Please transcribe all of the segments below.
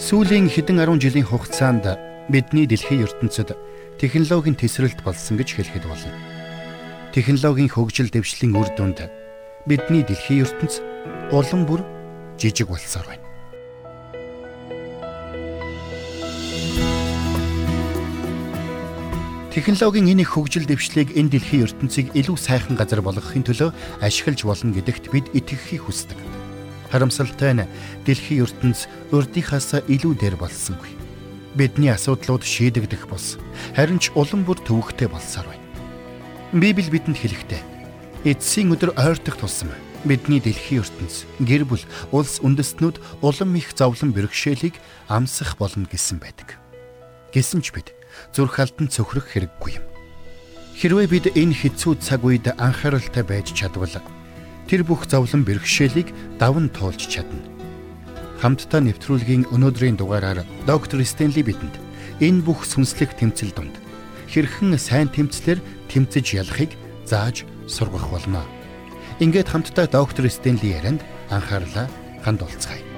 Сүүлийн хэдэн 10 жилийн хугацаанд бидний дэлхийн ертөнцид технологийн тесрэлт болсон гэж хэлэхэд болно. Технологийн хөгжил дэвшлийн үр дүнд бидний дэлхийн ертөнц улам бүр жижиг болсоор байна. Технологийн энэ их хөгжил дэвшлийг энэ дэлхийн ертөнцийг илүү сайхан газар болгохын төлөө ашиглаж болно гэдэгт бид итгэхийг хүсдэг. Харамсалтай нь дэлхийн ертөнц урдийнхаас илүү дээр болсонгүй. Бидний асуудлууд шийдэгдэх бус. Харин ч улам бүр төвөгтэй болсоор байна. Библи бидэнд хэлэхдээ эцсийн өдөр ойртох тусам бидний дэлхийн ертөнц гэр бүл улс үндэстнүүд улам их зовлон бэрхшээлийг амсах болно гэсэн байдаг. Гэсэн ч бид зүрх алдан цөхрөх хэрэггүй юм. Хэрвээ бид энэ хэцүү цаг үед анхааралтай байж чадвал тэр бүх зовлон бэрхшээлийг даван туулж чадна. Хамтдаа нэвтрүүлгийн өнөөдрийн дугаараар доктор Стенли бидэнд энэ бүх сүнслэг тэмцэл донд хэрхэн сайн тэмцлэр тэмцэж ялахыг зааж сургах болно. Ингээд хамтдаа доктор Стенли ярианд анхаарлаа хандуулцгаая.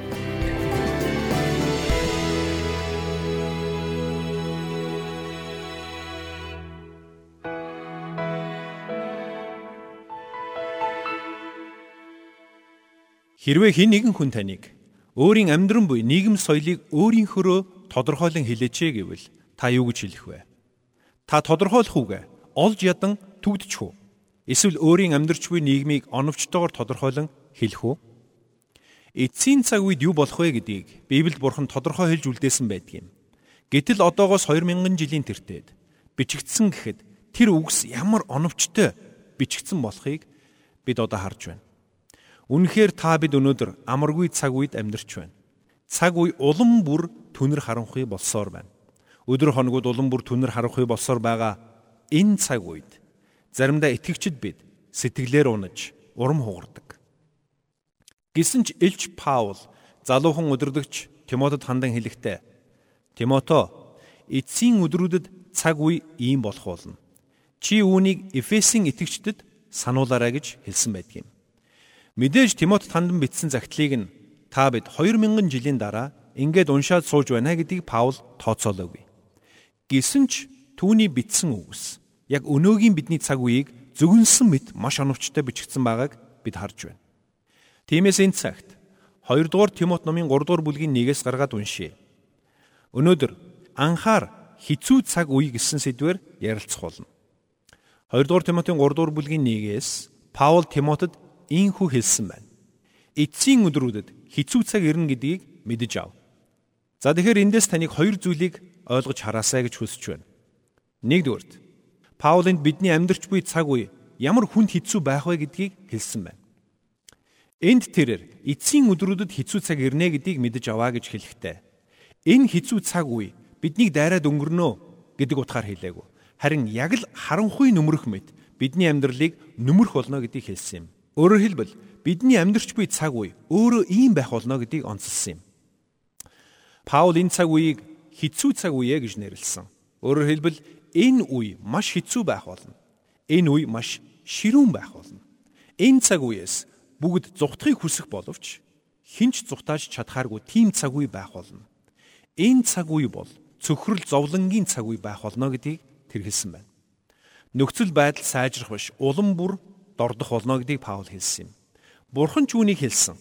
Хэрвээ хэн нэгэн хүн таныг өөрийн амьдран буй нийгэм соёлыг өөрийнхөө тодорхойлон хэлээч гэвэл та юу гэж хэлэх вэ? Та тодорхойлох үгэ олж ядан түгдчих үү? Эсвэл өөрийн амьдрч буй нийгмийг оновчтойгоор тодорхойлон хэлэх үү? Эцсийн цаг үед юу болох вэ гэдгийг Библиэд Бурхан тодорхой хэлж үлдээсэн байдаг юм. Гэтэл одоогоос 2000 жилийн тэртет бичигдсэн гэхэд тэр үгс ямар оновчтой бичигдсэн болохыг бид одоо харж байна. Үнэхээр та бид өнөөдөр амаргүй цаг үед амьдарч байна. Цаг үе улам бүр түнэр харанхуй болсоор байна. Өдөр хоногуд улам бүр түнэр харанхуй болсоор байгаа энэ цаг үед заримдаа итгэгчд бид сэтгэлээр унаж урам хугардаг. Гэсэн ч Илч Паул залуухан өдрлөгч Тимотед хандан хэлэхдээ Тимото эцсийн өдрүүдэд цаг үе ийм болох болно. Чи үүнийг Эфесийн итгэгчдэд сануулаарай гэж хэлсэн байдаг юм. Мэдээж Тимот тандан бичсэн загтлыг нь та бид 2000 жилийн дараа ингээд уншаад сууж байна гэдгийг Паул тооцоолоогүй. Гэсэн ч түүний бичсэн үгс яг өнөөгийн бидний цаг үеийг зөвгөнсөн мэт маш оновчтой бичигдсэн байгааг бид харж байна. Тиймээс энэ цагт 2 дугаар Тимот номын 3 дугаар бүлгийн 1-ээс гаргаад уншъя. Өнөөдөр анхаар хизүү цаг үе гэсэн сэдвээр ярилцах болно. 2 дугаар Тимотийн 3 дугаар бүлгийн 1-ээс Паул Тимотед ийхүү хэлсэн байна. Эцсийн өдрүүдэд хизүү цаг ирнэ гэдгийг мэдэж ав. За тэгэхээр эндээс таныг хоёр зүйлийг ойлгож хараасай гэж хүсэж байна. Нэгдүгürt Паулынд бидний амьдрч буй цаг үе ямар хүнд хэцүү байх вэ гэдгийг хэлсэн байна. Энд тэрээр эцсийн өдрүүдэд хэцүү цаг ирнэ гэдгийг мэдэж аваа гэж хэлэхдээ энэ хэцүү цаг үе биднийг дайраад өнгөрнө гэдэг утгаар хэлээгүй. Харин яг л харанхуй нөмрөх мэт бидний амьдралыг нөмрөх болно гэдгийг хэлсэн юм. Өөрөөр хэлбэл бидний амьдрч буй цаг үе өөрөө ийм байх болно гэдгийг онцлсан юм. Паул энэ цаг үеийг хэцүү цаг үе гэж нэрлсэн. Өөрөөр хэлбэл энэ үе маш хэцүү байх болно. Энэ үе маш ширүүн байх болно. Энэ цаг үеэс бүгд зүхтахыг хүсэх боловч хинч зүхтааж чадхааргүй тийм цаг үе байх болно. Энэ цаг үе бол цөхрөл зовлонгийн цаг үе байх болно гэдгийг тэр хэлсэн байна. Нөхцөл байдал сайжрах биш улам бүр дордох болно гэдгийг Паул хэлсэн юм. Бурхан ч үүнийг хэлсэн.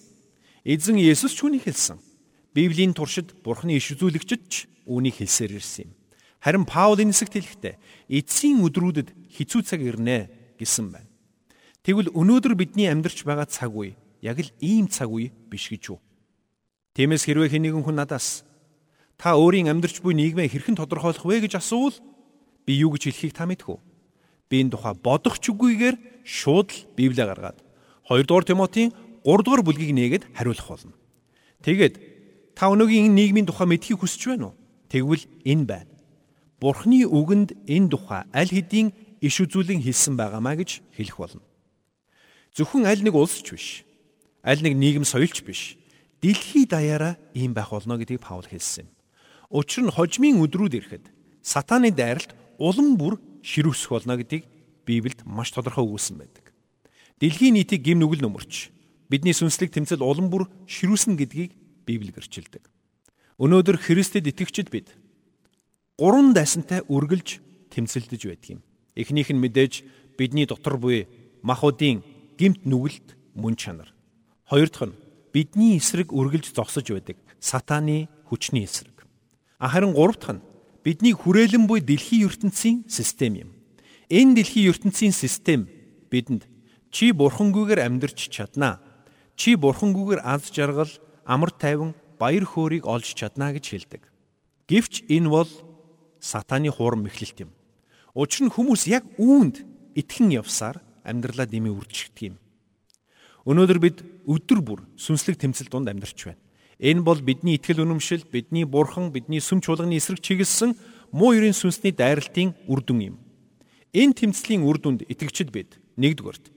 Эзэн Есүс ч үүнийг хэлсэн. Библийн туршид Бурханы иш үзүүлэгчд ч үүнийг хэлсээр ирсэн юм. Харин Паул энэ хэсэгт хэлэхдээ эцсийн өдрүүдэд хизүү цаг ирнэ гэсэн байна. Тэгвэл өнөөдөр бидний амьдарч байгаа цаг үе яг л ийм цаг үе биш гэж юу? Тиймээс хэрвээ хэн нэгэн хүн надаас та өөрийн амьдарч буй нийгмээ хэрхэн тодорхойлох вэ гэж асуувал би юу гэж хэлхийг та мэдэх үү? Би энэ тухай бодох ч үгүйгээр шууд л Библийг гаргаад 2 дугаар Тимотийн 3 дугаар бүлгийг нээгээд хариулах болно. Тэгээд та өнөөгийн энэ нийгмийн тухай мэдхийг хүсэж байна уу? Тэгвэл энэ байна. Бурхны үгэнд энэ тухай аль хэдийн иш үзүүлэн хэлсэн байгаамаа гэж хэлэх болно. Зөвхөн аль нэг улс ч биш. Аль нэг нийгэм соёлч биш. Дэлхий даяараа ийм байх болно гэдгийг Паул хэлсэн. Учир нь хожмын өдрүүд ирэхэд сатааны дайралт улам бүр ширүүсэх болно гэдгийг Библиэд маш тодорхой өгүүлсэн байдаг. Дэлхийн нийтийг гим нүгэл нөмөрч бидний сүнслэг тэмцэл улам бүр ширүүсэн гэдгийг Библи гэрчилдэг. Өнөөдөр Христэд итгэгчид бид гурван дайсантай үргэлж тэмцэлдэж байдаг юм. Эхнийх нь мэдээж бидний дотор буй махуудын гимт нүгэлт мөн чанар. Хоёр дахь нь бидний эсрэг үргэлж зогсож байдаг сатааны хүчний эсрэг. Харин гурав дахь нь бидний хүрээлэн буй дэлхийн ертөнцийн систем юм. Энэ дэлхийн ертөнцийн систем бидэнд чи бурхангүйгээр амьдрч чаднаа. Чи бурхангүйгээр аз жаргал, амар тайван, баяр хөөргийг олж чаднаа гэж хэлдэг. Гэвч энэ бол сатааны хуурам мэхлэлт юм. Учир нь хүмүүс яг үүнд итгэн явсаар амьдралаа дэмий үржигдэг юм. Өнөөдөр бид өдөр бүр сүнслэг тэмцэл донд амьдарч байна. Энэ бол бидний итгэл үнэмшил, бидний бурхан, бидний сүм чуулганы эсрэг чиглэсэн муу ерийн сүнсний дайралтын үр дүн юм. Энэ тэмцлийн үр дүнд итгэгчид бид нэгдүгээрт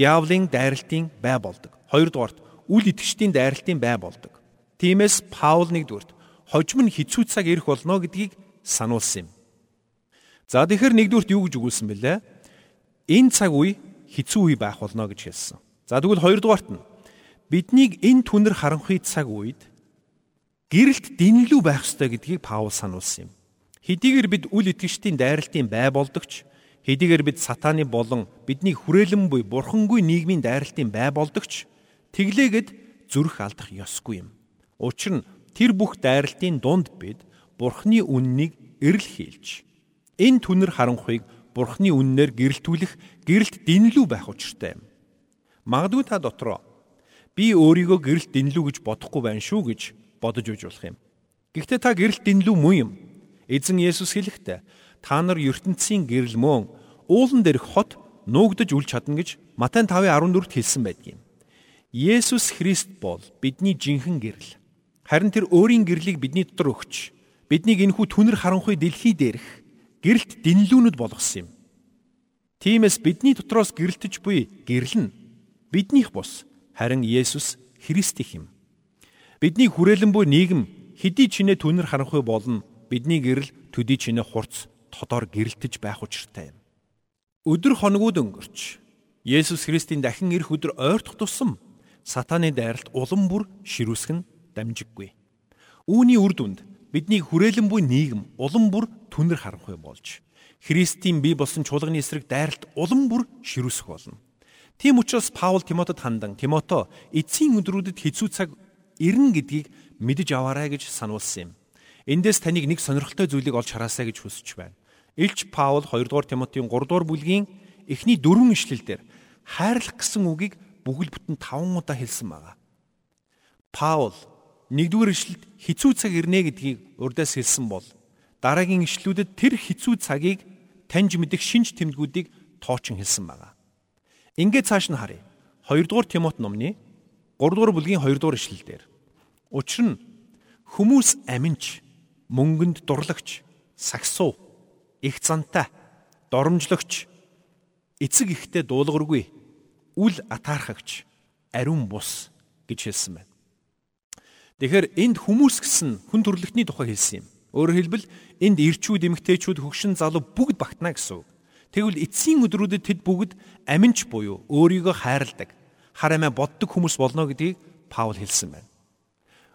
диавлын дайралтын бай болдог. Хоёрдугаарт үл итгэжтийн дайралтын бай болдог. Тиймээс Паул нэгдүгээрт хожим нь хэцүү цаг ирэх болно гэдгийг сануулсан юм. За тэгэхээр нэгдүгээрт юу гэж өгүүлсэн бэлээ? Энэ цаг үе хэцүү үе байх болно гэж хэлсэн. За тэгвэл хоёрдугаарт нь биднийг энэ түнэр харанхуй цаг үед гэрэлт дэнлүү байх ёстой гэдгийг Паул сануулсан юм. Хэдийгээр бид үл итгэжтийн дайралтын бай болдогч Хэдийгээр бид сатааны болон бидний хүрээлэн буй бурхангүй нийгмийн дайралтын бай болдогч тэглээгэд зүрх алдах ёсгүй юм. Учир нь тэр бүх дайралтын дунд бид бурхны үннийг эрэл хийлж энэ түнэр харанхуйг бурхны үннээр гэрэлтүүлэх гэрэлт дэнлүү байх учиртай юм. Магадгүй та дотроо би өөрийгөө гэрэлт дэнлүү гэж бодохгүй байна шүү гэж бодож үж болох юм. Гэхдээ та гэрэлт дэнлүү муу юм. Эзэн Есүс хэлэхдээ та нар ертөнцийн гэрэл мөн уулан дээрх хот нуугдж үл чадна гэж Матай 5:14-т хэлсэн байдгийг. Есүс Христ бол бидний жинхэнэ гэрэл. Харин тэр өөрийн гэрлийг бидний дотор өгч биднийг энхүү түнэр харанхуй дэлхий дээрх гэрэлт дэнлүүнүүд болгосон юм. Тиймээс бидний дотроос гэрэлтэж буй гэрэл нь биднийх бус харин Есүс Христ юм. Бидний хүрээлэн буй нийгэм хэдий чинээ түнэр харанхуй болно бидний гэрэл төдий чинээ хурц тодор гэрэлтэж байх учиртай юм. Өдөр хоногуд өнгөрч Есүс Христийн дахин ирэх өдөр ойртох тусам сатааны дайралт улам бүр ширүүсэх нь дамжиггүй. Үүний үр дүнд бидний хүрээлэн буй нийгэм улам бүр түнэр харанхуй болж Христийн бие болсон чуулганы эсрэг дайралт улам бүр ширүүсэх болно. Тийм учраас Паул Тимотед хандан Тимото эцсийн өдрүүдэд хэцүү цаг ирнэ гэдгийг мэдэж аваарай гэж сануулсан юм. Эндээс таныг нэг сонирхолтой зүйлийг олж хараасаа гэж хүсэж байна. Илч Паул 2 дугаар Тимотийн 3 дугаар бүлгийн эхний дөрвөн ишлэлдэр хайрлах гэсэн үгийг бүгд бүтэн 5 удаа хэлсэн байгаа. Паул 1-р ишлэлд хизүү цаг ирнэ гэдгийг урдаас хэлсэн бол дараагийн ишлэлүүдэд тэр хизүү цагийг таньж мэдэх шинж тэмдгүүдийг тоочин хэлсэн байгаа. Ингээд цааш нь харъя. 2 дугаар Тимот номны 3 дугаар бүлгийн 2 дугаар ишлэлдэр. Учир нь хүмүүс аминч, мөнгөнд дурлагч, сагсуу их зантай, доромжлогч, эцэг ихтэй дуулгаргүй, үл атаархагч, ариун бус гэж хэлсэн байна. Тэгэхээр энд хүмүүс гэсэн хүн төрлөختний тухай хэлсэн юм. Өөрөөр хэлбэл энд ирчүүд, эмэгтэйчүүд, хөгшин залуу бүгд багтана гэсэн үг. Тэгвэл эцсийн өдрүүдэд тэд бүгд аминч буюу өөрийгөө хайрладаг, хар амиа боддог хүмүүс болно гэдгийг Паул хэлсэн байна.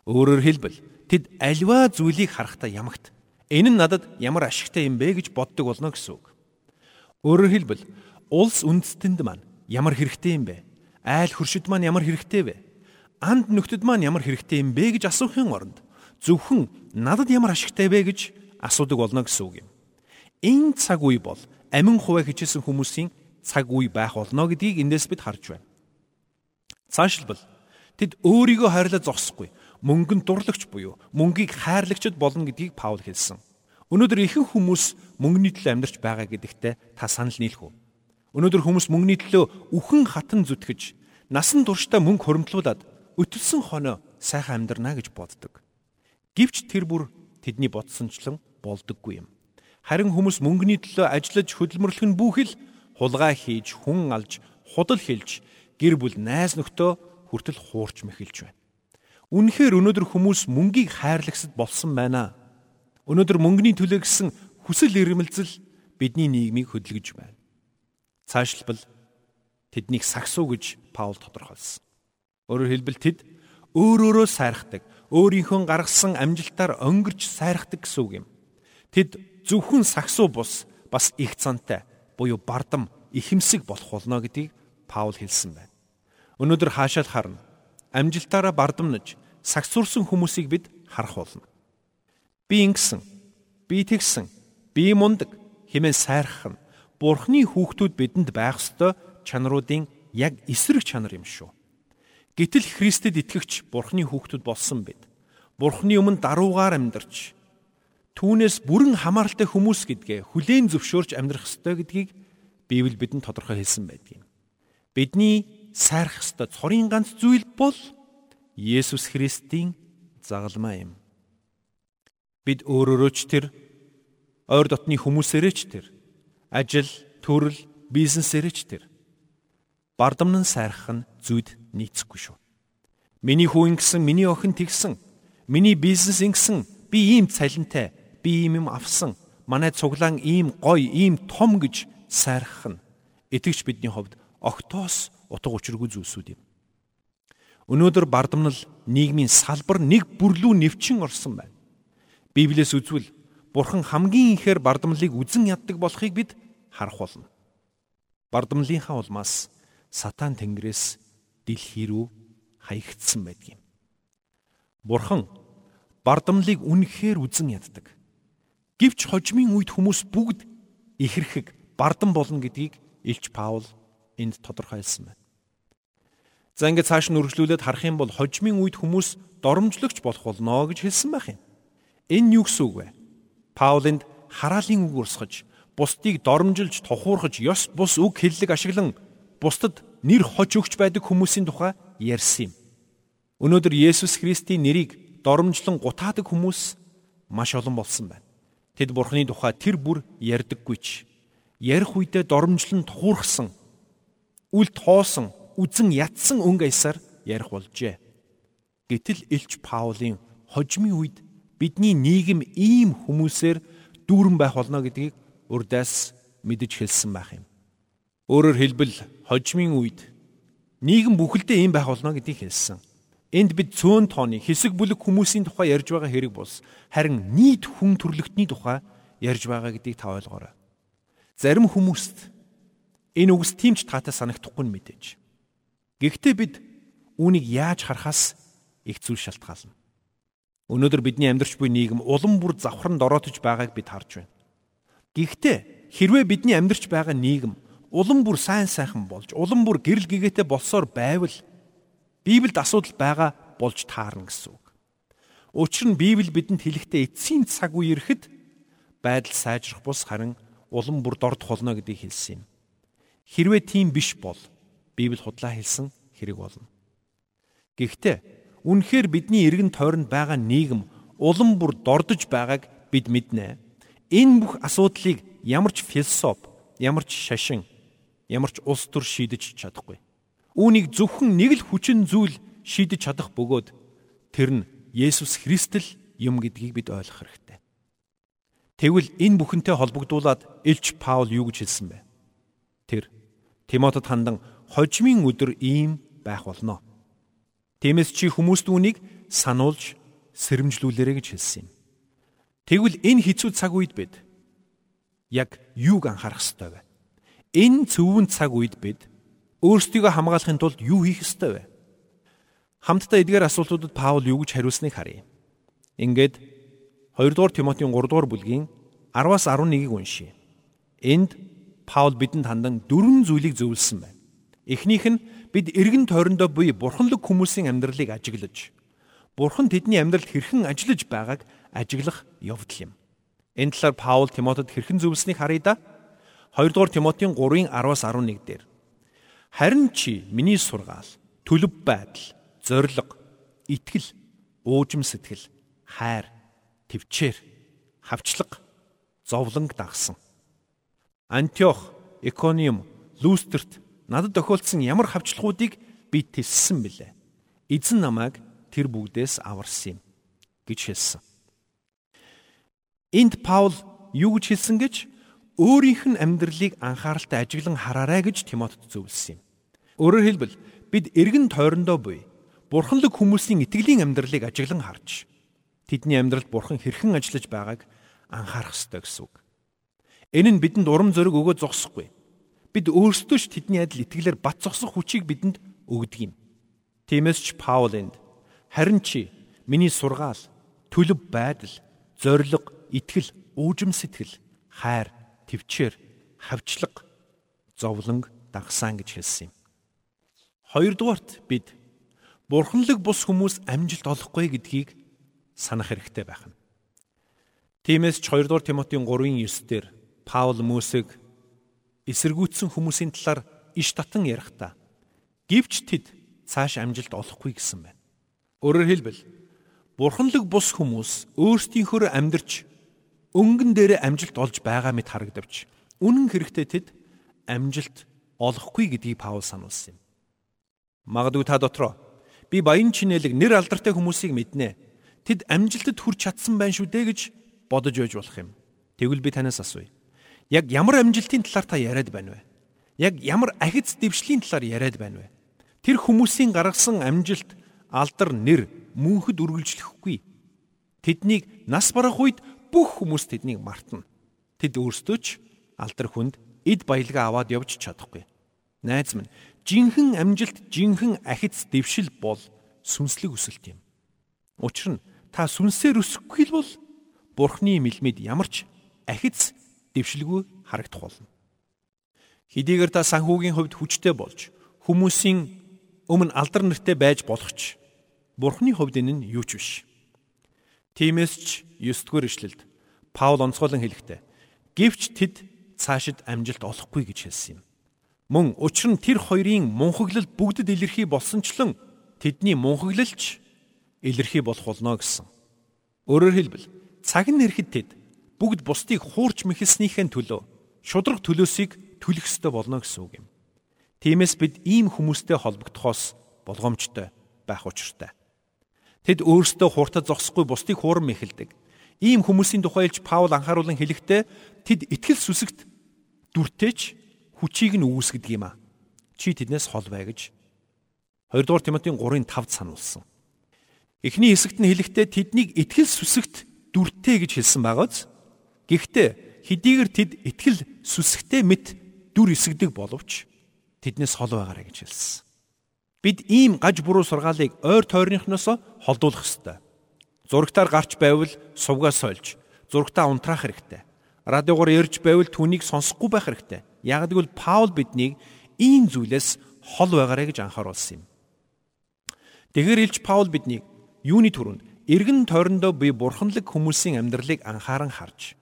Өөрөөр хэлбэл тэд альва зүйлийг харахтаа ямагт Энэ нь надад ямар ашигтай юм бэ гэж боддог болно гэсэн үг. Өөрөөр хэлбэл улс үндэстэнд маань ямар хэрэгтэй юм бэ? Айл хөршид маань ямар хэрэгтэй вэ? Анд нөхдөд маань ямар хэрэгтэй юм бэ гэж асуухын оронд зөвхөн надад ямар ашигтай вэ гэж асуудаг болно гэсэн үг юм. Энэ цаг үе бол амин хуваа хичээсэн хүмүүсийн цаг үе байх болно гэдгийг эндээс бид харж байна. Цаашлбал тэд өөрийгөө хайрлаж зогсохгүй мөнгөнд дурлагч буюу мөнгийг хайрлагчд болно гэдгийг Паул хэлсэн. Өнөөдөр ихэнх хүмүүс мөнгөний төлөө амьдарч байгаа гэдэгтээ та санал нийлэх үү? Өнөөдөр хүмүүс мөнгөний төлөө үхэн хатан зүтгэж, насан туршдаа мөнгө хуримтлуулад өтөлсөн хоноо сайхан амьдрнаа гэж боддог. Гэвч тэр бүр тэдний бодсончлон болдоггүй юм. Харин хүмүүс мөнгөний төлөө ажиллаж хөдөлмөрлөх нь бүхэл хулгай хийж, хүн алж, худал хэлж, гэр бүл найз нөхдөө хүртэл хуурч мэхэлж байна. Үнэхээр өнөөдөр хүмүүс мөнгийг хайрлагсад болсон байна. Өнөөдөр мөнгөний төлөө гэсэн хүсэл эрмэлзэл бидний нийгмийг хөдөлгөж байна. Цаашлбал тэднийг сагсуу гэж Паул тодорхойлсон. Өөрөөр хэлбэл тэд өөрөөрөө сайрахдаг, өөрийнхөө гаргасан амжилтаар өнгөрч сайрахдаг гэсэн үг юм. Тэд зөвхөн сагсуу бус бас их цантай буюу бардам ихэмсэг болох болно гэдгийг Паул хэлсэн байна. Өнөөдөр хаашаал харна. Амжилтаараа бардамнаж сагсуурсан хүмүүсийг бид харах болно. Би ингэсэн, би тэгсэн, би мундаг хэмээн сайрах нь Бурхны хүүхдүүд бидэнд байх ёстой чанаруудын яг эсрэг чанар юм шүү. Гэтэл Христэд итгэгч Бурхны хүүхдүүд болсон бид. Бурхны өмнө даруугаар амьдарч түүнээс бүрэн хамааралтай хүмүүс гэдгээ хүлээн зөвшөөрч амьдрах ёстой гэдгийг Библи бидэнд тодорхой хэлсэн байдаг юм. Бидний сайрах ёстой цорын ганц зүйл бол Есүс Христийн загалмаа юм. Бид өөрөөрөө ч тэр ойр дотны хүмүүсээрээ ч тэр ажил, төрөл, бизнесээрээ ч тэр бардамнан сайрах нь зүуд нийцэхгүй шүү. Миний хүү ингэсэн, миний охин тэгсэн, миний бизнес ингэсэн, би ийм цалинтай, би ийм юм авсан, манай цуглаан ийм гоё, ийм том гэж сайрах нь итгэж бидний хувьд огтоос утга учиргүй зүйлсүүд юм. Өнөөдөр бардамнал нийгмийн салбар нэг бүрлүү нэвчин орсон байна. Библиэс үзвэл Бурхан хамгийн ихээр бардамлыг үзен яддаг болохыг бид харах болно. Бардамлынхаа улмаас сатан тэнгэрээс дэлхий рүү хаягдсан байдаг юм. Бурхан бардамлыг үнэхээр үзен яддаг. Гэвч хожмын үед хүмүүс бүгд ихэрхэг бардам болно гэдгийг Илч Паул энд тодорхойлсон байна. За ингээд цааш нь үргэлжлүүлээд харах юм бол хожмын үед хүмүүс доромжлогч болох болно гэж хэлсэн байх юм. Энэ юу гэсэн үг вэ? Паулинд хараалын үг урсгаж, бусдыг доромжилж, тухуурхаж, ёс бус үг хэллэг ашиглан бусдад нэр хож өгч байдаг хүмүүсийн тухай ярьсан юм. Өнөөдөр Есүс Христийн нэрийг доромжлон гутаадаг хүмүүс маш олон болсон байна. Тэд Бурхны тухай тэр бүр ярьдаггүйч. Ярих үедээ доромжлон тухуурхсан, үл тоосон, үзен ятсан өнгө аясаар ярих болжээ. Гэтэл Илч Паулийн хожмын үед бидний нийгэм ийм хүмүүсээр дүүрэн байх болно гэдгийг урдаас мэдэж хэлсэн байх юм. Өөрөөр хэлбэл хожмын үед нийгэм бүхэлдээ ийм байх болно гэдгийг хэлсэн. Энд бид цөөн тооны хэсэг бүлэг хүмүүсийн тухай ярьж байгаа хэрэг бус харин нийт хүн төрлөختний тухай ярьж байгаа гэдгийг та ойлгоорой. Зарим хүмүүст энэ үгс тимч таатай санагдахгүй нь мэдээж. Гэхдээ бид үүнийг яаж харахаас их зүйл шалтгаална. Өнөөдөр бидний амьдарч буй нийгэм улам бүр завхранд ороотож байгааг бид харж байна. Гэхдээ хэрвээ бидний амьдарч байгаа нийгэм улам бүр сайн сайхан болж, улам бүр гэрэл гэгээтэй болсоор байвал Библиэд асуудал байгаа болж таарна гэсэн үг. Учир нь Библи бидэнд хэлэхдээ эцсийн цаг үе ирэхэд байдал сайжрах бус харин улам бүр дордох болно гэдгийг хэлсэн юм. Хэрвээ тийм биш бол Библи худлаа хэлсэн хэрэг болно. Гэхдээ Үнэхээр бидний эргэн тойронд байгаа нийгэм улам бүр дордож байгааг бид мэднэ. Энэ бүх асуудлыг ямар ч философ, ямар ч шашин, ямар ч улс төр шийдэж чадахгүй. Үүнийг зөвхөн нэг л хүчин зүйл шийдэж чадах бөгөөд тэр нь Есүс Христэл юм гэдгийг бид ойлгох хэрэгтэй. Тэгвэл энэ бүхэнтэй холбогдуулаад Илч Паул юу гэж хэлсэн бэ? Тэр Тимотед хандан хожмын өдөр ийм байх болно. Тиймээс чи хүмүүст үүнийг сануулж сэрэмжлүүлээрэ гэж хэлсэн юм. Тэгвэл энэ хэцүү цаг үед бид яг юуг анхаарах ёстой вэ? Энэ цөвөн цаг үед бид өөрсдийгөө хамгаалахын тулд юу хийх ёстой вэ? Хамтдаа эдгээр асуултуудад Паул юу гэж хариулсныг харъя. Ингээд 2 дугаар Тимотийн 3 дугаар бүлгийн 10-аас 11-ийг уншия. Энд Паул бидэнд хандан дөрвөн зүйлийг зөвлөсөн байна. Эхнийх нь бид эргэн тойрондоо буй бурханлаг хүмүүсийн амьдралыг ажиглаж бурхан тэдний амьдралд хэрхэн ажиллаж байгааг ажиглах явдал юм. Энэ талаар Паул Тимотед хэрхэн зөвлөснийг харъя да. 2 дугаар Тимотийн 3-ын 10-аас 11 дээр. Харин чи миний сургаал, төлөв байдал, зориг, итгэл, уужим сэтгэл, хайр, төвчээр, хавчлаг, зовлонг дагсан. Антиох, Икониум, Люстерт надад тохиолдсон ямар хавчлагуудыг би тэлсэн бilé. Эзэн намайг тэр бүгдээс аварсан юм гэж хэлсэн. Энд Паул юу гэж хэлсэн гэж өөрийнх нь амьдралыг анхааралтай ажиглан хараарай гэж Тимотед зөвлөсөн юм. Өөрөөр хэлбэл бид эргэн тойрондоо буй бурханлаг хүмүүсийн итгэлийн амьдралыг ажиглан харж тэдний амьдралд бурхан хэрхэн ажиллаж байгааг анхаарах ёстой гэсэн үг. Энэ нь бидэнд урам зориг өгөө зогсохгүй. Бид өөрсдөө ч тэдний адил итгэлээр бат зогсох хүчийг бидэнд өгдөг юм. Тиймээс ч Паул энд харин чи миний сургаал, төлөв байдал, зориг, итгэл, уужим сэтгэл, хайр, төвчээр, хавчлаг, зовлонг дагсан гэж хэлсэн юм. Хоёрдугаарт бид бурханлаг бус хүмүүс амжилт олохгүй гэдгийг санах хэрэгтэй байх нь. Тиймээс ч 2 дугаар Тимотийн 3:9 дээр Паул Мөсег эсэргүүцсэн хүмүүсийн талаар иш татан ярихдаа гівч тэд цааш амжилт олохгүй гэсэн байна. Өөрөөр хэлбэл бурханлаг бус хүмүүс өөрсдийнхөө амьдрч өнгөн дээр амжилт олж байгаа мэт харагдавч үнэн хэрэгтээ тэд амжилт олохгүй гэдгийг Паул сануулсан юм. Магадгүй та дотроо би баян чинэлэг нэр алдартай хүмүүсийг мэднэ. Тэд амжилтад хүрч чадсан байх шүү дээ гэж бодож байж болох юм. Тэгвэл би танаас асууя. Яг ямар амжилтын талаар та яриад байна вэ? Яг ямар ахиц дэвшлийн талаар яриад байна вэ? Тэр хүмүүсийн гаргасан амжилт, алдар, нэр мөнхөд үргэлжлэхгүй. Тэднийг нас барах үед бүх хүмүүс тэднийг мартна. Тэд өөрсдөө ч алдар хүнд эд баялгаа аваад явж чадахгүй. Найз минь, жинхэнэ амжилт, жинхэнэ ахиц дэвшил бол сүнслэг өсөлт юм. Учир нь та сүнсээр өсөхгүй л бол Бурхны мэлмид ямар ч ахиц дэвшилгүй харагдах болно. Хэдийгээр та санхүүгийн хувьд хүчтэй болж хүмүүсийн өмнө алдар нэртэй байж болох ч Бурхны хувьд энэ нь юу ч биш. Тиймээс ч 9 дугаар ишлэлд Паул онцгойлон хэлэхдээ гэвч тэд цаашид амжилт олохгүй гэж хэлсэн юм. Мөн учир нь тэр хоёрын мунхаглал бүгдэд илэрхий болсончлон тэдний мунхаглалч илэрхий болох болно гэсэн. Өөрөөр хэлбэл цаг нь ирэхэд тэд бүгд бусдыг хуурч мэхэлснийхэн төлөө шудраг төлөөсийг төлөх ёстой болно гэсэн үг юм. Тиймээс бид ийм хүмүүстэй холбогдохоос болгоомжтой байх учиртай. Тэд өөрсдөө хуртад зогсохгүй бусдыг хуурам мэхэлдэг. Ийм хүмүүсийн тухайлж Паул анхааруулan хэлэхдээ тэд итгэл сүсэгт дүртэж хүчийг нь үүсгэдэг юм а. Чи тэднээс хол бай гэж 2 дугаар Тимотийн 3:5-д сануулсан. Эхний хэсэгт нь хэлэхдээ тэднийг итгэл сүсэгт дүртэй гэж хэлсэн байгааз. Гэхдээ хэдийгээр тэд итгэл сүсгтэй мэт дүр эсгдэг боловч тэднээс хол байгаарэ гэж хэлсэн. Бид ийм гаж буруу сургаалыг ойр тойрныхноос холдуулах ёстой. Зурагтаар гарч байвал сувгаас сольж, зурагтаа унтраах хэрэгтэй. Радиогоор ярьж байвал түүнийг сонсохгүй байх хэрэгтэй. Яг гэвэл Паул биднийг ийм зүйлээс хол байгаарэ гэж анхааруулсан юм. Тэгэхэр илж Паул биднийг юуны түрүүнд эргэн тойрондоо би бурханлаг хүмүүсийн амьдралыг анхааран харж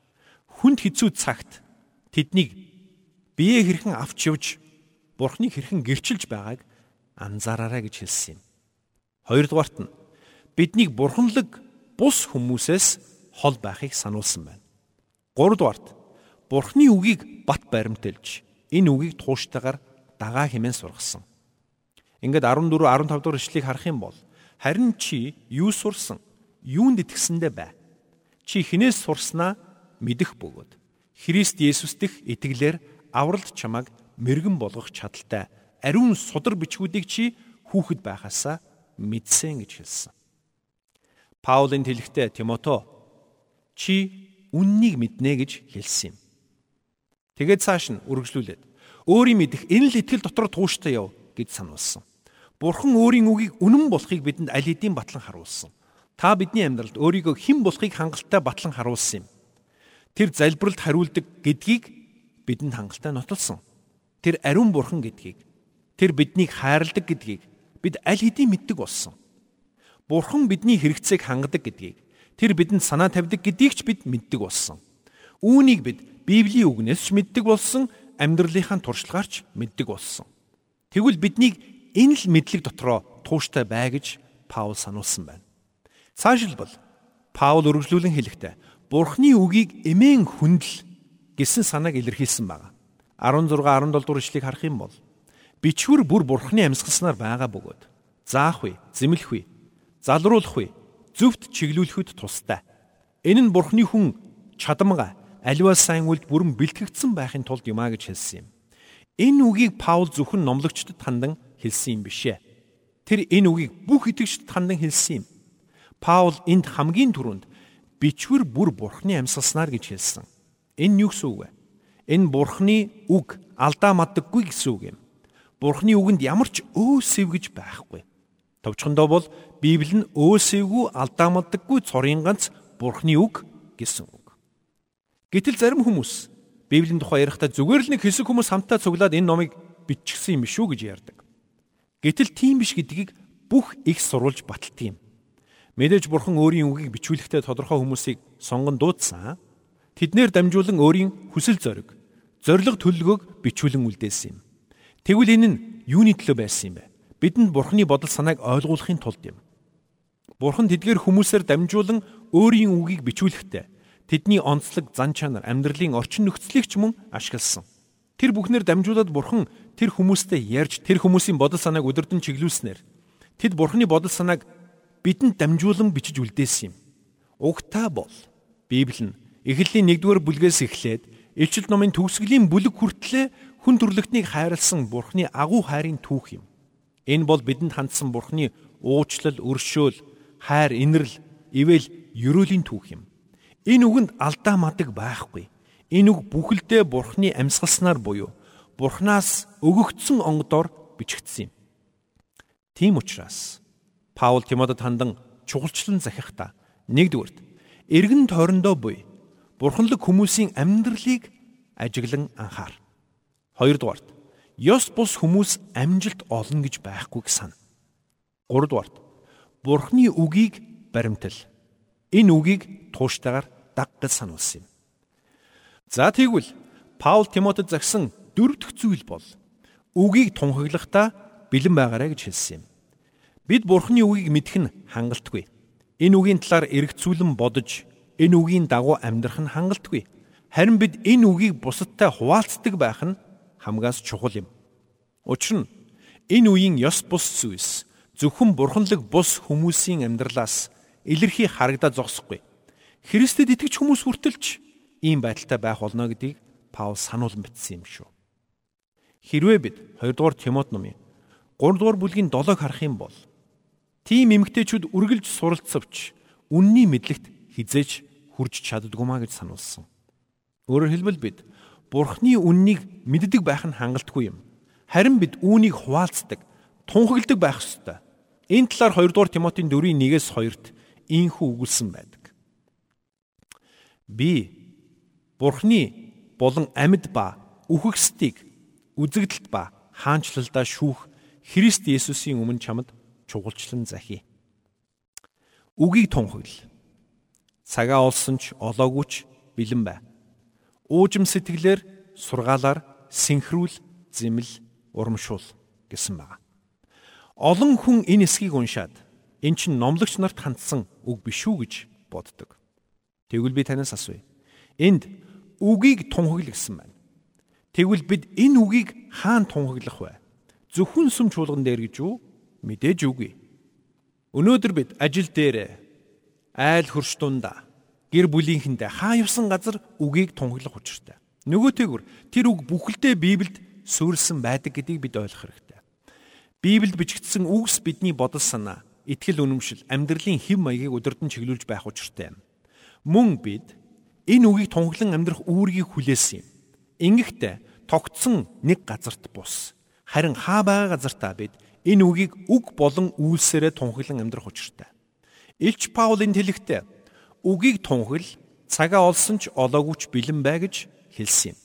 хүнд хэцүү цагт тэднийг бие хэрхэн авч явж бурхныг хэрхэн гэрчилж байгааг анзаараарай гэж хэлсэн юм. Хоёрдугаарт нь биднийг бурханлаг бус хүмүүсээс хол байхыг сануулсан байна. Гуравдугаарт бурхны үгийг бат баримтэлж энэ үгийг тууштайгаар дагаа хэмээн сургасан. Ингээд 14 15 дугаар ишлэгийг харах юм бол харин чи юу сурсан? юунд итгэсэндээ бай. Чи хинээс сурснаа мэдэх бөгөөд Христ Есүс дэх итгэлээр авралт чамайг мэрэгэн болгох чадaltaй ариун судар бичгүүдийг чи хүүхэд байхасаа мэдсэн гэж хэлсэн. Паулын хэлэхдээ Тимото чи үннийг мэднэ гэж хэлсэн юм. Тэгээд цааш нь үргэлжлүүлээд өөрийн мэдих энэ л итгэл дотор тууштай яв гэж сануулсан. Бурхан өөрийн үгийг үнэн болохыг бидэнд аль хэдийн батлан харуулсан. Та бидний амьдралд өөрийгөө хэн болохыг хангалттай батлан харуулсан юм. Тэр залбиралд хариулдаг гэдгийг бидэнд хангалттай нотолсон. Тэр ариун бурхан гэдгийг, тэр биднийг хайрладаг гэдгийг бид аль хэдийн мэддэг болсон. Бурхан бидний хэрэгцээг хангадаг гэдгийг, тэр бидэнд санаа тавьдаг гэдгийг ч бид мэддэг болсон. Үүнийг бид Библийн үгнээс ч мэддэг болсон, амьдралынхаа туршлагаарч мэддэг болсон. Тэгвэл биднийг энэ л мэдлэг дотроо тууштай бай гэж Паул сануулсан байна. Цаашилбал Паул үргэлжлүүлэн хэлэхдээ Бурхны үгийг эмээн хүндэл гэсэн санааг илэрхийлсэн байна. 16 17 дугаар ишлэгийг харах юм бол бичвэр бүр Бурхны амьсгалснаар байгаа бөгөөд заах вэ, зэмлэх вэ, залруулах вэ, зөвхт чиглүүлэхэд тустай. Энэ нь Бурхны хүн чадамга аливаа сайн үлд бүрэн бэлтгэгдсэн байхын тулд юмаа гэж хэлсэн юм. Энэ үгийг Паул зөвхөн номлогчдод хандан хэлсэн юм бишээ. Тэр энэ үгийг бүх итгэгчд хандан хэлсэн юм. Паул энд хамгийн түрүүнд бичвэр бүр бурхны амьсгалснаар гэж хэлсэн. Энэ юу гэсэн үг вэ? Энэ бурхны үг алдаа маддаггүй гэсэн үг юм. Бурхны үгэнд ямар ч өөсөв гэж байхгүй. Товчхондоо бол Библи нь өөсөвгүй алдаа маддаггүй цорын ганц бурхны үг гэсэн. Гэтэл зарим хүмүүс Библийн тухай ярихдаа зүгээр л нэг хэсэг хүмүүс хамтаа цуглаад энэ номыг биччихсэн юм шүү гэж ярьдаг. Гэтэл тийм биш гэдгийг бүх их сурвалж баталдаг юм. Мэдээж бурхан өөрийн үгийг бичүүлэхдээ тодорхой хүмүүсийг сонгон дуудсан. Тэднэр дамжуулан өөрийн хүсэл зориг, зориг төлөвлөгөөг бичүүлэн үлдээсэн юм. Тэгвэл энэ нь юуны төлөө байсан юм бэ? Бидэнд бурханы бодол санааг ойлгуулахын тулд юм. Бурхан тэдгээр хүмүүсээр дамжуулан өөрийн үгийг бичүүлэхдээ тэдний онцлог зан чанар, амьдралын орчин нөхцөлийг ч мөн ашигласан. Тэр бүхнэр дамжуулаад бурхан тэр хүмүүстэй ярьж тэр хүмүүсийн бодол санааг өдөрдөн чиглүүлснээр тэд бурхны бодол санааг бидэнд дамжуулан бичиж үлдээсэн юм. Угтаа бол Библи нь Эхлэлийн 1-р бүлгээс эхлээд Илчил номын төгсгөлийн бүлэг хүртлээр хүн төрлөختнийг хайрлсан Бурхны агуу хайрын түүх юм. Энэ бол бидэнд хандсан Бурхны уучлал, өршөөл, хайр, инэрл, ивэл ерөөлийн түүх юм. Энэ үгэнд алдаа мадаг байхгүй. Энэ үг бүхэлдээ Бурхны амьсгалснаар буюу Бурханаас өгөгдсөн онгодоор бичигдсэн юм. Тийм учраас Паул Тимотед хандан чухалчлан захихдаа нэгдүгürt эргэн тойрондоо буй бурханлаг хүмүүсийн амьдралыг ажиглан анхаар. Хоёрдугаарт ёс бус хүмүүс амжилт олно гэж байхгүйг сана. Гуравдугаарт бурхны үгийг баримтал. Энэ үгийг тууштайгаар даг гэж сануулсан юм. За тэгвэл Паул Тимотед загсан дөрөв дэх зүйл бол үгийг тунхаглахдаа бэлэн байгаарай гэж хэлсэн юм. Бид Бурхны үгийг мэдэх нь хангалтгүй. Энэ үгийн талаар эргцүүлэн бодож, энэ үгийн дагуу амьдрах нь хангалтгүй. Харин бид энэ үгийг бусадтай хуваалцдаг байх нь хамгаас чухал юм. Учир нь энэ үеийн ёс бус зүйлс зөвхөн бурханлаг бус хүмүүсийн амьдралаас илэрхий харагдаад зогсохгүй. Христэд итгэж хүмүүс хүртэлч ийм байдалтай байх болно гэдгийг Паул сануулсан бичсэн юм шүү. Хэрвээ бид 2 дугаар Тимот номын 3 дугаар бүлгийн 7-ыг харах юм бол тийм эмгтээчүүд үргэлж суралцвч үнний мэдлэгт хизээж хүрч чаддгүй маа гэж сануулсан. Өөрөөр хэлбэл бид Бурхны үннийг мэддэг байх нь хангалтгүй юм. Харин бид үүнийг хуваалцдаг, тунхагладаг байх ёстой. Энэ талаар 2 дугаар Тимотийн 4-ийн 1-ээс 2-т ийхүү өгүүлсэн байдаг. Би Бурхны болон амьд ба үхэгсдийг үзэгдэлт ба хаанчлалдаа шүүх Христ Есүсийн өмнө чамд чугалчлан захий. Үгийг тунхагл. Цагаа олсон ч олоогүй ч бэлэн бай. Уужим сэтгэлээр сургаалаар синхрүүл, зэмэл, урамшуул гэсэн байна. Олон хүн энэ эсхийг уншаад эн чинь номлогч нарт хандсан үг биш үү гэж боддог. Тэгвэл би танаас асууя. Энд үгийг тунхагл гэсэн байна. Тэгвэл бид энэ үгийг хаана тунхаглах вэ? Зөвхөн сүм чуулган дээр гэж үү? Мэдээж үгүй. Өнөөдөр бид ажил дээр айл хөрш дундаа гэр бүлийнхэндээ хаа явсан газар үгийг тунхаглах учиртай. Нөгөөтэйгүр тэр үг бүхэлдээ Библиэд суурилсан байдаг гэдгийг бид ойлгох хэрэгтэй. Библиэд бичигдсэн үгс бидний бодол санаа, итгэл үнэмшил, амьдралын хэв маягийг удирдан чиглүүлж байх учиртай юм. Мөн бид энэ үгийг тунхаглан амьдрах үүргийг хүлээсэн юм. Ингэхдээ тогтсон нэг газарт бус. Харин хаа байгаа газартаа бид энэ үгийг үг болон үйлсээрээ тунхаглан амьдрах учиртай. Илч Паулын тэлэгтээ үгийг тунхагл цагаа олсон ч олоогүй ч бэлэн бай гэж хэлсэн юм.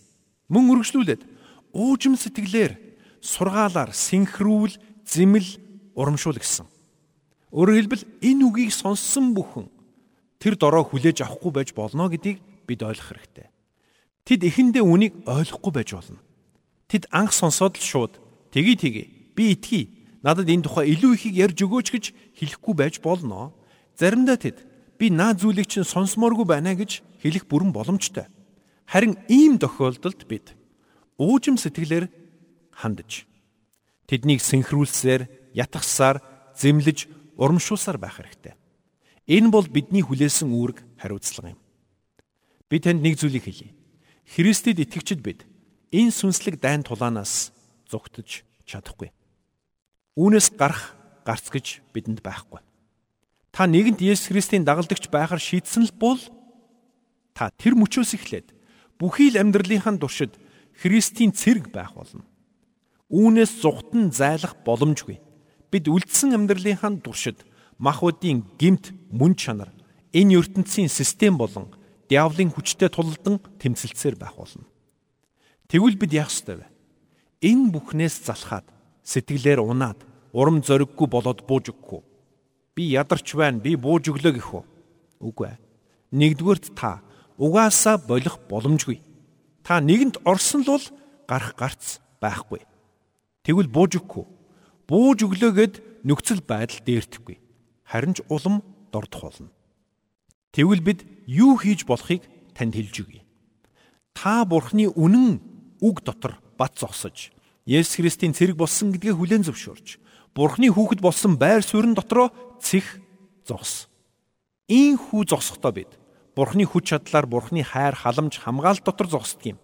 Мөн үргэлжлүүлээд уужим сэтгэлээр сургаалаар синхрүүл зэмэл урамшуул гэсэн. Өөрөөр хэлбэл энэ үгийг сонссон бүхэн тэр дороо хүлээж авахгүй байж болно гэдгийг бид ойлгох хэрэгтэй. Тэд эхэндээ үнийг ойлгохгүй байж болно. Тэд анх сонсоод л шууд тгий тгий би итгэе. Надад энэ тухай илүү ихийг ярьж өгөөч гэж хэлэхгүй байж болно. Заримдаа тэд би наа зүйлийг чинь сонсомооргүй байна гэж хэлэх бүрэн боломжтой. Харин ийм тохиолдолд бид уужим сэтгэлээр хандаж тэднийг синхруулсээр ятгахсаар зэмлэж урамшуулсаар байх хэрэгтэй. Энэ бол бидний хүлээсэн үүрэг хариуцлага юм. Би танд нэг зүйлийг хэлье. Христэд итгэгчд бид энэ сүнслэг дайн тулаанаас зугтаж чадахгүй. Үүнээс гарах гарц гэж бидэнд байхгүй. Та нэгэнт Есүс Христийн дагалдагч байхаар шийдсэн л бол та тэр мөчөөс эхлээд бүхий л амьдралынхаа туршид Христийн цэрэг байх болно. Үүнээс зүгтэн зайлах боломжгүй. Бид үлдсэн амьдралынхаа туршид махбодын гимт мөн чанар энэ ертөнцийн систем болон диавлын хүчтэй тулалдан тэмцэлцээр байх болно. Тэгвэл бид яах ёстой вэ? Энэ бүхнээс залхаад сэтгэлээр унаад урам зориггүй болоод бууж өгөхгүй. Би ядарч байна, би бууж өглөө гэх үү? Үгүй ээ. Нэгдүгээрт та угаасаа болох боломжгүй. Та нэгэнд орсон л бол гарах гарц байхгүй. Тэгвэл бууж өгөхгүй. Бууж өглөөгээд нөхцөл байдал дээртэхгүй. Харин ч улам дордох болно. Тэгвэл бид юу хийж болохыг танд хэлж өгье. Та Бурхны үнэн үг дотор бат зогсож, Есүс Христийн цэрэг болсон гэдгээ хүлээн зөвшөөрч, Бурхны хүүхэд болсон байр суурин дотроо цэх зогс. Ийм хүү зогсохдоо бид Бурхны хүч чадлаар Бурхны хайр халамж хамгаалалт дотор зогсдог юм.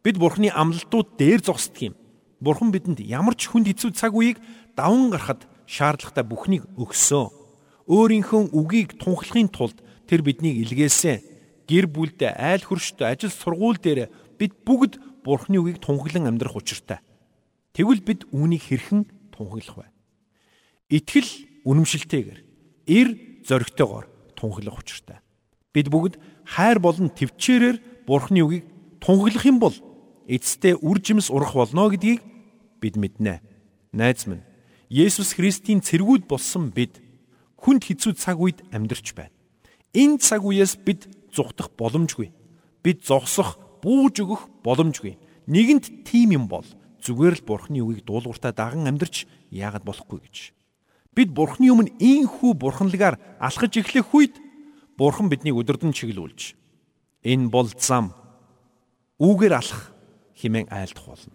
Бид Бурхны амлалтууд дээр зогсдог юм. Бурхан бидэнд ямар ч хүнд хэцүү цаг үеийг даван гарахад шаардлагатай бүхнийг өгсөө. Өөрийнхөө үгийг тунхлахын тулд тэр биднийг илгээсэн. Гэр бүлдээ, айл хөрштэй, ажил сургууль дээр бид бүгд Бурхны үгийг тунхаглан амьдрах учиртай. Тэгвэл бид үүнийг хэрхэн тунхаглах вэ? Итгэл үнэмшилтэйгээр, эр зоригтойгоор тунхаглах учиртай. Бид бүгд хайр болон төвчээрээр Бурхны үгийг тунхаглах юм бол эцэстээ үр жимс урах болно гэдгийг бид мэднэ. Найз минь, Есүс Христийн цэргүүд болсон бид хүнд хэцүү цаг үед амьдарч байна. Энэ цаг үеэс бид зүхтах боломжгүй. Бид зогсох, бууж өгөх боломжгүй. Нэгэнт тим юм бол зүгээр л Бурхны үгийг дуулууртаа даган амьдарч яагаад болохгүй гэж. Бид Бурхны өмнө ийхүү бурханлагаар алхаж эхлэх үед Бурхан биднийг өдөрдөн чиглүүлж энэ бол зам үүгээр алах хэмээн айлдах болно.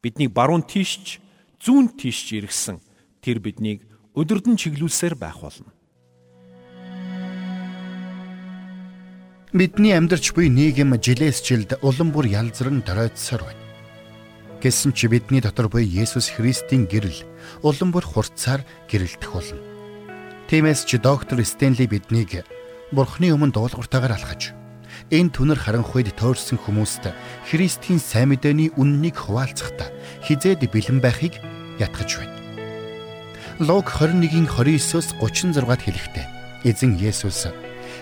Биднийг баруун тийшч зүүн тийшч иргсэн тэр биднийг өдөрдөн чиглүүлсээр байх болно. Бидний амьдарч буй нийгэм жилээс жилд улам бүр ялзран доройтсоор байна. Гэсэн чи бидний дотор буй Есүс Христийн гэрэл улам бүр хурцаар гэрэлтэх болно. Тиймээс чи доктор Стенли биднийг Бурхны өмнө дуулууртаагаар алхаж энэ түнэр харанхуйд тойрсон хүмүүст Христийн сайн мэдээний үннийг хуваалцахдаа хизээд бэлэн байхыг ятгах байна. Луг 21-ийн 29-оос 36-ад хэлэхдээ эзэн Есүс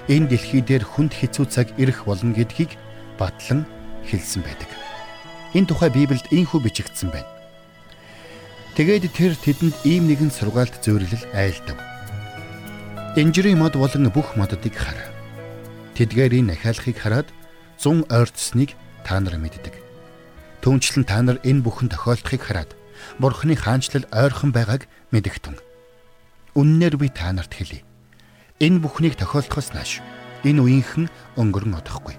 энэ дэлхий дээр хүнд хэцүү цаг ирэх болно гэдгийг батлан хэлсэн байдаг. Энэ тухай Библиэд ийхүү бичигдсэн байна. Тэгээд тэр тэдэнд ийм нэгэн сургаалт зөвөрлөл айлдав. Инжирийн мод болон бүх моддыг хар. Тэдгээрийн нахиалахыг хараад зун ойртсныг та нар мэддэг. Түүнчлэн та нар энэ бүхэн тохиолдохыг хараад Бурхны хаанчлал ойрхон байгааг мэдэгтэн. Үннээр би та нарт хэлье. Энэ бүхнийг тохиолдохоос нааш энэ үеийнхэн өнгөрөн одохгүй.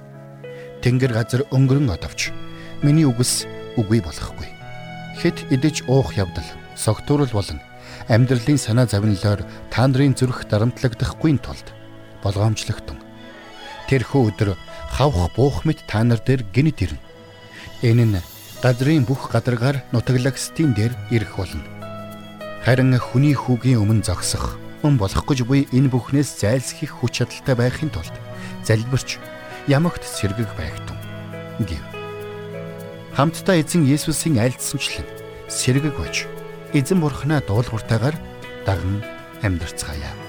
Тэнгэр газар өнгөрөн одовч миний үгс үгүй болохгүй. Хэд идэж уух явдал, согтуурал болон амьдралын санаа завинлоор та нарын зүрх дарамтлагдахгүй тулд болгоомжлогтон. Тэрхүү өдөр хавх буух мэт та нар дээр гинэт ирнэ. Энэ нь газрын бүх гадаргаар нутаглагсдын дээр ирэх болно. Харин хүний хүүгийн өмнө зогсох, мөн болох гэж буй энэ бүхнээс зайлсхийх хүч чадалтай байхын тулд залбирч ямагт сэргэг байгтун. Гэв. Хамтдаа эзэн Есүсийн айлдсанчлан сэргэг бож эзэн бурхнаа дуулууртаагаар даган амьдарцгаая.